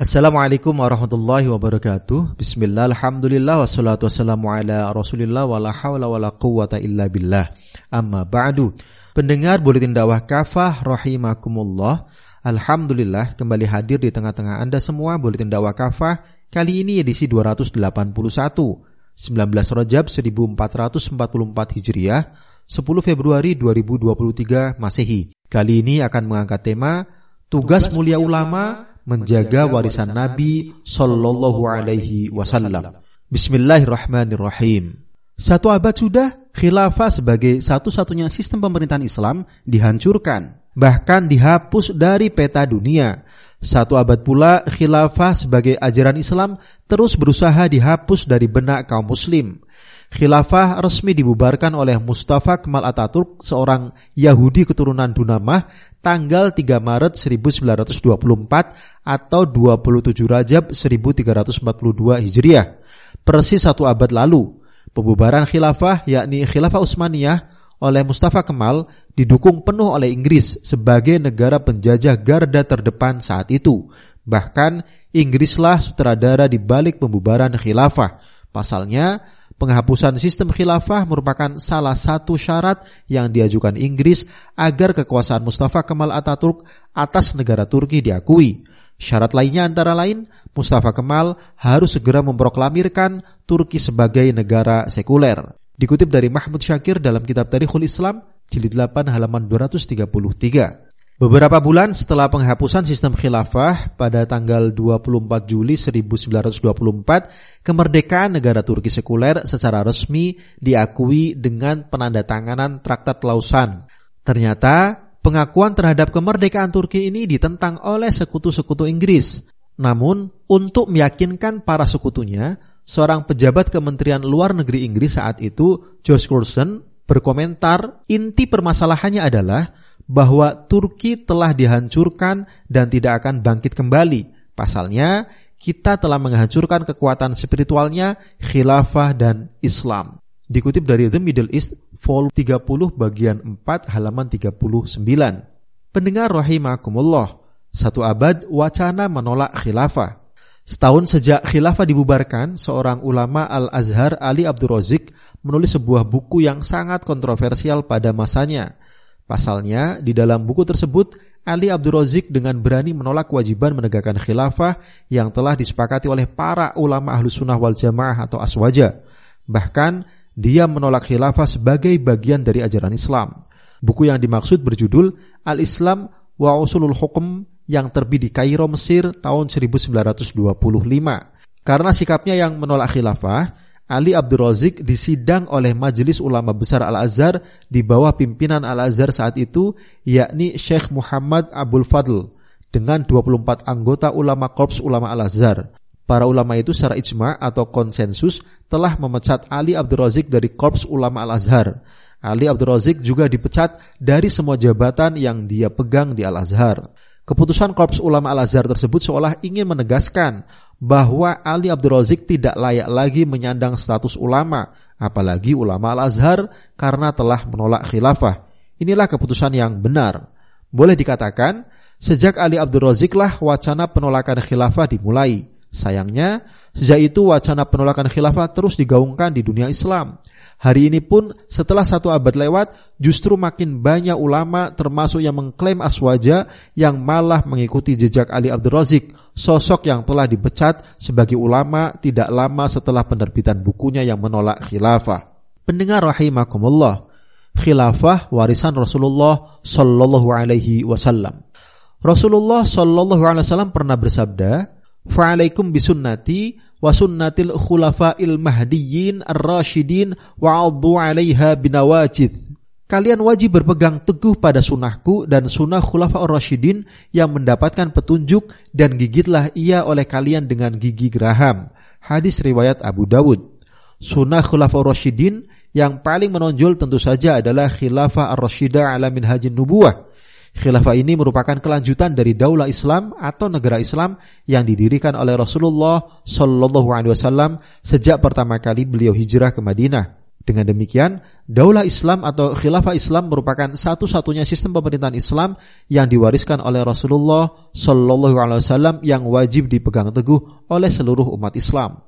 Assalamualaikum warahmatullahi wabarakatuh. Bismillah, alhamdulillah, wassalatu wassalamu ala rasulillah Wa la hawla wa la quwata illa billah. Amma ba'du. Pendengar Buletin Dakwah Kafah Rahimakumullah Alhamdulillah kembali hadir di tengah-tengah Anda semua Buletin Dakwah Kafah. Kali ini edisi 281 19 Rajab 1444 Hijriah 10 Februari 2023 Masehi. Kali ini akan mengangkat tema Tugas mulia ulama menjaga warisan Nabi Sallallahu Alaihi Wasallam. Bismillahirrahmanirrahim. Satu abad sudah, khilafah sebagai satu-satunya sistem pemerintahan Islam dihancurkan, bahkan dihapus dari peta dunia. Satu abad pula, khilafah sebagai ajaran Islam terus berusaha dihapus dari benak kaum muslim. Khilafah resmi dibubarkan oleh Mustafa Kemal Ataturk, seorang Yahudi keturunan Dunamah, tanggal 3 Maret 1924 atau 27 Rajab 1342 Hijriah. Persis satu abad lalu, pembubaran khilafah yakni khilafah Utsmaniyah oleh Mustafa Kemal didukung penuh oleh Inggris sebagai negara penjajah garda terdepan saat itu. Bahkan Inggrislah sutradara di balik pembubaran khilafah. Pasalnya, Penghapusan sistem khilafah merupakan salah satu syarat yang diajukan Inggris agar kekuasaan Mustafa Kemal Ataturk atas negara Turki diakui. Syarat lainnya antara lain, Mustafa Kemal harus segera memproklamirkan Turki sebagai negara sekuler. Dikutip dari Mahmud Syakir dalam kitab Tarikhul Islam, jilid 8 halaman 233. Beberapa bulan setelah penghapusan sistem khilafah pada tanggal 24 Juli 1924, kemerdekaan negara Turki sekuler secara resmi diakui dengan penandatanganan Traktat Lausan. Ternyata pengakuan terhadap kemerdekaan Turki ini ditentang oleh sekutu-sekutu Inggris. Namun, untuk meyakinkan para sekutunya, seorang pejabat Kementerian Luar Negeri Inggris saat itu, George Curzon, berkomentar inti permasalahannya adalah bahwa Turki telah dihancurkan dan tidak akan bangkit kembali. Pasalnya, kita telah menghancurkan kekuatan spiritualnya, khilafah dan Islam. Dikutip dari The Middle East, vol 30 bagian 4 halaman 39. Pendengar rahimakumullah, satu abad wacana menolak khilafah. Setahun sejak khilafah dibubarkan, seorang ulama Al-Azhar Ali Abdul Razik menulis sebuah buku yang sangat kontroversial pada masanya. Pasalnya, di dalam buku tersebut, Ali Abdul Razik dengan berani menolak kewajiban menegakkan khilafah yang telah disepakati oleh para ulama ahlus sunnah wal jamaah atau aswaja. Bahkan, dia menolak khilafah sebagai bagian dari ajaran Islam. Buku yang dimaksud berjudul Al-Islam wa Usulul Hukum yang terbit di Kairo, Mesir tahun 1925. Karena sikapnya yang menolak khilafah, Ali Abdul Razik disidang oleh Majelis Ulama Besar Al-Azhar di bawah pimpinan Al-Azhar saat itu, yakni Syekh Muhammad Abdul Fadl, dengan 24 anggota ulama Korps Ulama Al-Azhar. Para ulama itu secara ijma atau konsensus telah memecat Ali Abdul Razik dari Korps Ulama Al-Azhar. Ali Abdul Razik juga dipecat dari semua jabatan yang dia pegang di Al-Azhar. Keputusan Korps Ulama Al-Azhar tersebut seolah ingin menegaskan bahwa Ali Abdul Razik tidak layak lagi menyandang status ulama, apalagi ulama Al-Azhar karena telah menolak khilafah. Inilah keputusan yang benar. Boleh dikatakan, sejak Ali Abdul Razik lah wacana penolakan khilafah dimulai. Sayangnya, sejak itu wacana penolakan khilafah terus digaungkan di dunia Islam. Hari ini pun setelah satu abad lewat, justru makin banyak ulama termasuk yang mengklaim aswaja yang malah mengikuti jejak Ali Abdul Razik, sosok yang telah dipecat sebagai ulama tidak lama setelah penerbitan bukunya yang menolak khilafah. Pendengar rahimakumullah, khilafah warisan Rasulullah sallallahu alaihi wasallam. Rasulullah sallallahu alaihi wasallam pernah bersabda, "Fa'alaikum bisunnati wa sunnatil khulafa'il mahdiyyin ar-rasyidin wa 'addu 'alaiha binawajid. Kalian wajib berpegang teguh pada sunnahku dan sunnah khulafa rasyidin yang mendapatkan petunjuk dan gigitlah ia oleh kalian dengan gigi geraham. Hadis riwayat Abu Dawud. Sunnah khulafa rasyidin yang paling menonjol tentu saja adalah khilafah ar-rasyidah ala minhajin nubuwah Khilafah ini merupakan kelanjutan dari daulah Islam atau negara Islam yang didirikan oleh Rasulullah Shallallahu Alaihi Wasallam sejak pertama kali beliau hijrah ke Madinah. Dengan demikian, daulah Islam atau khilafah Islam merupakan satu-satunya sistem pemerintahan Islam yang diwariskan oleh Rasulullah Shallallahu Alaihi Wasallam yang wajib dipegang teguh oleh seluruh umat Islam.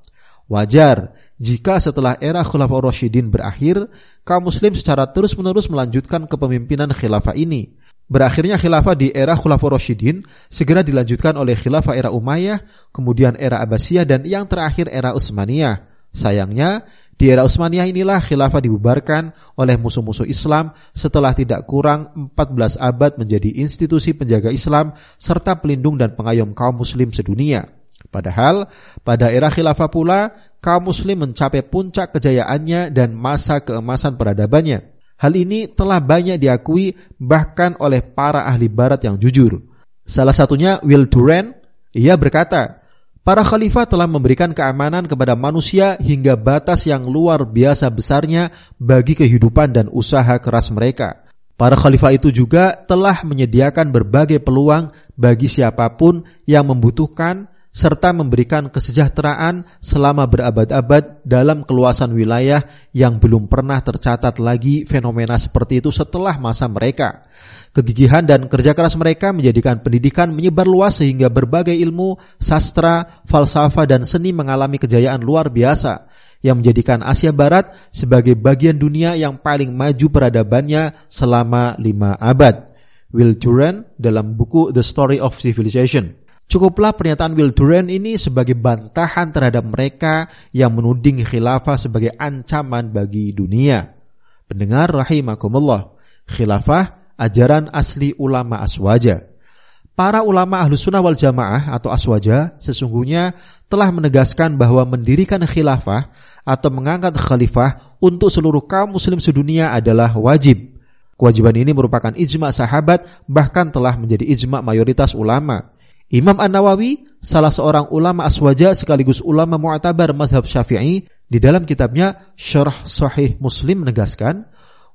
Wajar jika setelah era Khulafaur Rasyidin berakhir, kaum muslim secara terus-menerus melanjutkan kepemimpinan khilafah ini. Berakhirnya khilafah di era Khulafaur Rasyidin segera dilanjutkan oleh khilafah era Umayyah, kemudian era Abbasiyah dan yang terakhir era Utsmaniyah. Sayangnya, di era Utsmaniyah inilah khilafah dibubarkan oleh musuh-musuh Islam setelah tidak kurang 14 abad menjadi institusi penjaga Islam serta pelindung dan pengayom kaum muslim sedunia. Padahal pada era khilafah pula kaum muslim mencapai puncak kejayaannya dan masa keemasan peradabannya. Hal ini telah banyak diakui bahkan oleh para ahli barat yang jujur. Salah satunya Will Durant, ia berkata, Para khalifah telah memberikan keamanan kepada manusia hingga batas yang luar biasa besarnya bagi kehidupan dan usaha keras mereka. Para khalifah itu juga telah menyediakan berbagai peluang bagi siapa pun yang membutuhkan serta memberikan kesejahteraan selama berabad-abad dalam keluasan wilayah yang belum pernah tercatat lagi fenomena seperti itu setelah masa mereka. Kegigihan dan kerja keras mereka menjadikan pendidikan menyebar luas sehingga berbagai ilmu, sastra, falsafah, dan seni mengalami kejayaan luar biasa yang menjadikan Asia Barat sebagai bagian dunia yang paling maju peradabannya selama lima abad. Will Durant dalam buku The Story of Civilization. Cukuplah pernyataan Will Durant ini sebagai bantahan terhadap mereka yang menuding khilafah sebagai ancaman bagi dunia. Pendengar rahimakumullah, khilafah ajaran asli ulama aswaja. Para ulama ahlu sunnah wal jamaah atau aswaja sesungguhnya telah menegaskan bahwa mendirikan khilafah atau mengangkat khalifah untuk seluruh kaum muslim sedunia adalah wajib. Kewajiban ini merupakan ijma sahabat bahkan telah menjadi ijma mayoritas ulama. Imam An-Nawawi, salah seorang ulama aswaja sekaligus ulama mu'tabar mazhab syafi'i, di dalam kitabnya Syarah Sahih Muslim menegaskan,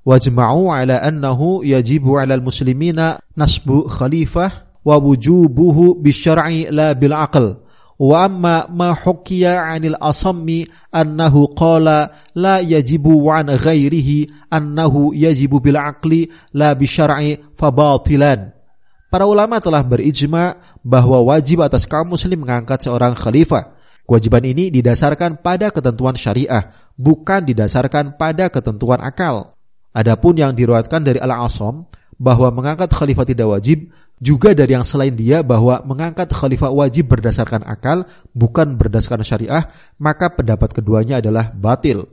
wajma'u ala annahu yajibu ala muslimina nasbu khalifah wa wujubuhu bisyar'i la bil aql. Wa amma ma hukiya 'anil asammi annahu qala la yajibu an ghairihi annahu yajibu bil aqli la bisyar'i fabatilan. Para ulama telah berijma bahwa wajib atas kaum muslim mengangkat seorang khalifah. Kewajiban ini didasarkan pada ketentuan syariah, bukan didasarkan pada ketentuan akal. Adapun yang diriwayatkan dari Al-Asam bahwa mengangkat khalifah tidak wajib, juga dari yang selain dia bahwa mengangkat khalifah wajib berdasarkan akal, bukan berdasarkan syariah, maka pendapat keduanya adalah batil.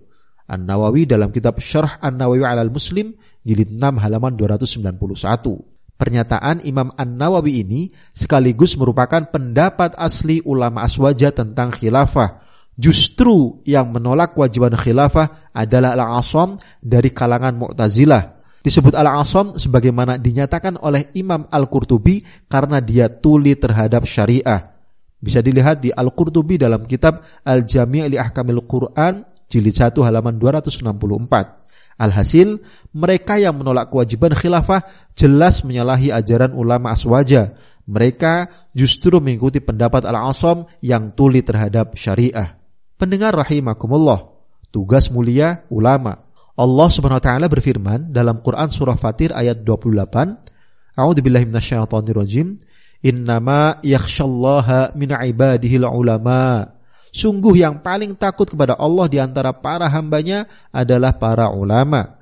An-Nawawi dalam kitab Syarh An-Nawawi Alal Muslim, jilid 6 halaman 291. Pernyataan Imam An-Nawawi ini sekaligus merupakan pendapat asli ulama aswaja tentang khilafah. Justru yang menolak kewajiban khilafah adalah Al-Asam dari kalangan Mu'tazilah. Disebut Al-Asam sebagaimana dinyatakan oleh Imam Al-Qurtubi karena dia tuli terhadap syariah. Bisa dilihat di Al-Qurtubi dalam kitab Al-Jami' li Ahkamil Quran jilid 1 halaman 264. Alhasil, mereka yang menolak kewajiban khilafah jelas menyalahi ajaran ulama aswaja. Mereka justru mengikuti pendapat Al-Asam yang tuli terhadap syariah. Pendengar rahimakumullah, tugas mulia ulama. Allah Subhanahu wa taala berfirman dalam Quran surah Fatir ayat 28, A'udzu billahi minasyaitonir rajim. Innama yakhsyallaha min ibadihil ulama. Sungguh yang paling takut kepada Allah di antara para hambanya adalah para ulama.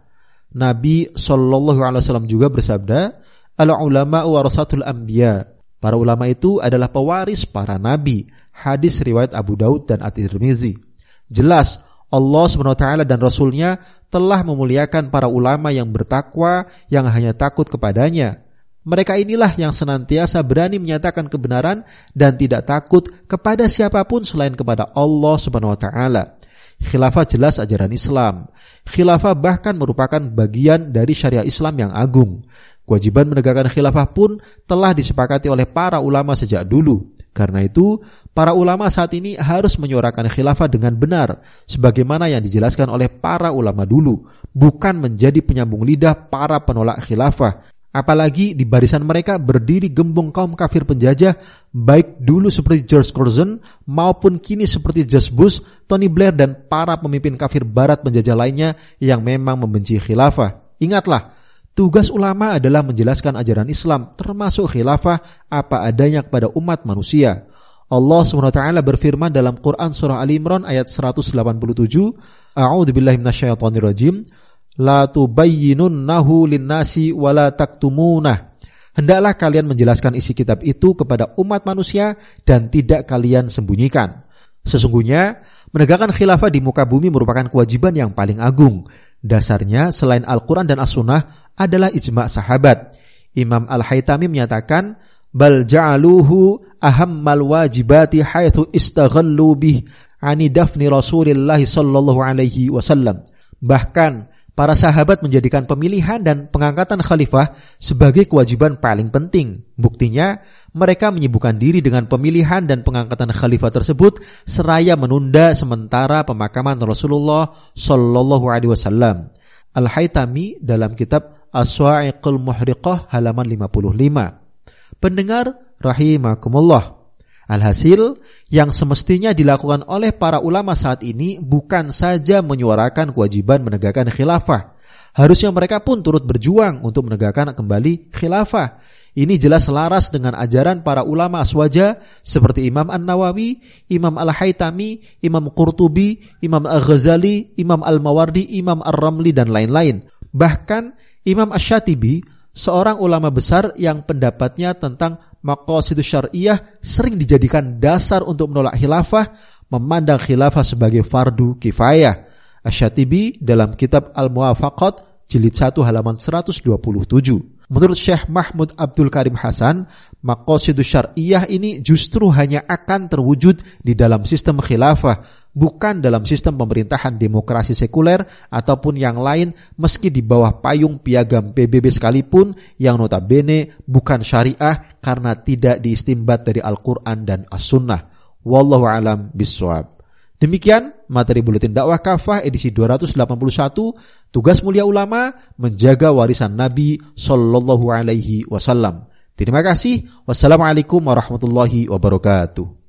Nabi Shallallahu Alaihi Wasallam juga bersabda, "Al ulama warasatul anbiya." Para ulama itu adalah pewaris para nabi. Hadis riwayat Abu Daud dan At-Tirmizi. Jelas Allah SWT dan Rasulnya telah memuliakan para ulama yang bertakwa yang hanya takut kepadanya. Mereka inilah yang senantiasa berani menyatakan kebenaran dan tidak takut kepada siapa pun selain kepada Allah Subhanahu wa taala. Khilafah jelas ajaran Islam. Khilafah bahkan merupakan bagian dari syariah Islam yang agung. Kewajiban menegakkan khilafah pun telah disepakati oleh para ulama sejak dulu. Karena itu, para ulama saat ini harus menyuarakan khilafah dengan benar, sebagaimana yang dijelaskan oleh para ulama dulu, bukan menjadi penyambung lidah para penolak khilafah Apalagi di barisan mereka berdiri gembong kaum kafir penjajah, baik dulu seperti George Curzon maupun kini seperti George Bush, Tony Blair dan para pemimpin kafir barat penjajah lainnya yang memang membenci khilafah. Ingatlah, tugas ulama adalah menjelaskan ajaran Islam termasuk khilafah apa adanya kepada umat manusia. Allah SWT berfirman dalam Quran surah Ali Imran ayat 187, A'udzu billahi minasyaitonir rajim la tubayyinunnahu linnasi wa la taktumunah. Hendaklah kalian menjelaskan isi kitab itu kepada umat manusia dan tidak kalian sembunyikan. Sesungguhnya, menegakkan khilafah di muka bumi merupakan kewajiban yang paling agung. Dasarnya, selain Al-Quran dan As-Sunnah, adalah ijma' sahabat. Imam Al-Haytami menyatakan, Bal ja'aluhu ahammal wajibati haithu istaghallu bih ani dafni Rasulillah sallallahu alaihi wasallam. Bahkan para sahabat menjadikan pemilihan dan pengangkatan khalifah sebagai kewajiban paling penting. Buktinya, mereka menyibukkan diri dengan pemilihan dan pengangkatan khalifah tersebut seraya menunda sementara pemakaman Rasulullah Shallallahu Alaihi Wasallam. Al Haytami dalam kitab Aswa'iqul Muhriqah halaman 55. Pendengar rahimakumullah. Alhasil, yang semestinya dilakukan oleh para ulama saat ini bukan saja menyuarakan kewajiban menegakkan khilafah. Harusnya mereka pun turut berjuang untuk menegakkan kembali khilafah. Ini jelas selaras dengan ajaran para ulama aswaja seperti Imam An-Nawawi, Imam Al-Haytami, Imam Qurtubi, Imam Al-Ghazali, Imam Al-Mawardi, Imam Ar-Ramli, dan lain-lain. Bahkan Imam Ash-Shatibi, seorang ulama besar yang pendapatnya tentang maqasidus syariah sering dijadikan dasar untuk menolak khilafah, memandang khilafah sebagai fardu kifayah. Asyatibi dalam kitab Al-Muwafaqat jilid 1 halaman 127. Menurut Syekh Mahmud Abdul Karim Hasan, maqasidus syariah ini justru hanya akan terwujud di dalam sistem khilafah bukan dalam sistem pemerintahan demokrasi sekuler ataupun yang lain meski di bawah payung piagam PBB sekalipun yang notabene bukan syariah karena tidak diistimbat dari Al-Quran dan As-Sunnah. Wallahu alam biswab. Demikian materi buletin dakwah kafah edisi 281 tugas mulia ulama menjaga warisan Nabi Sallallahu Alaihi Wasallam. Terima kasih. Wassalamualaikum warahmatullahi wabarakatuh.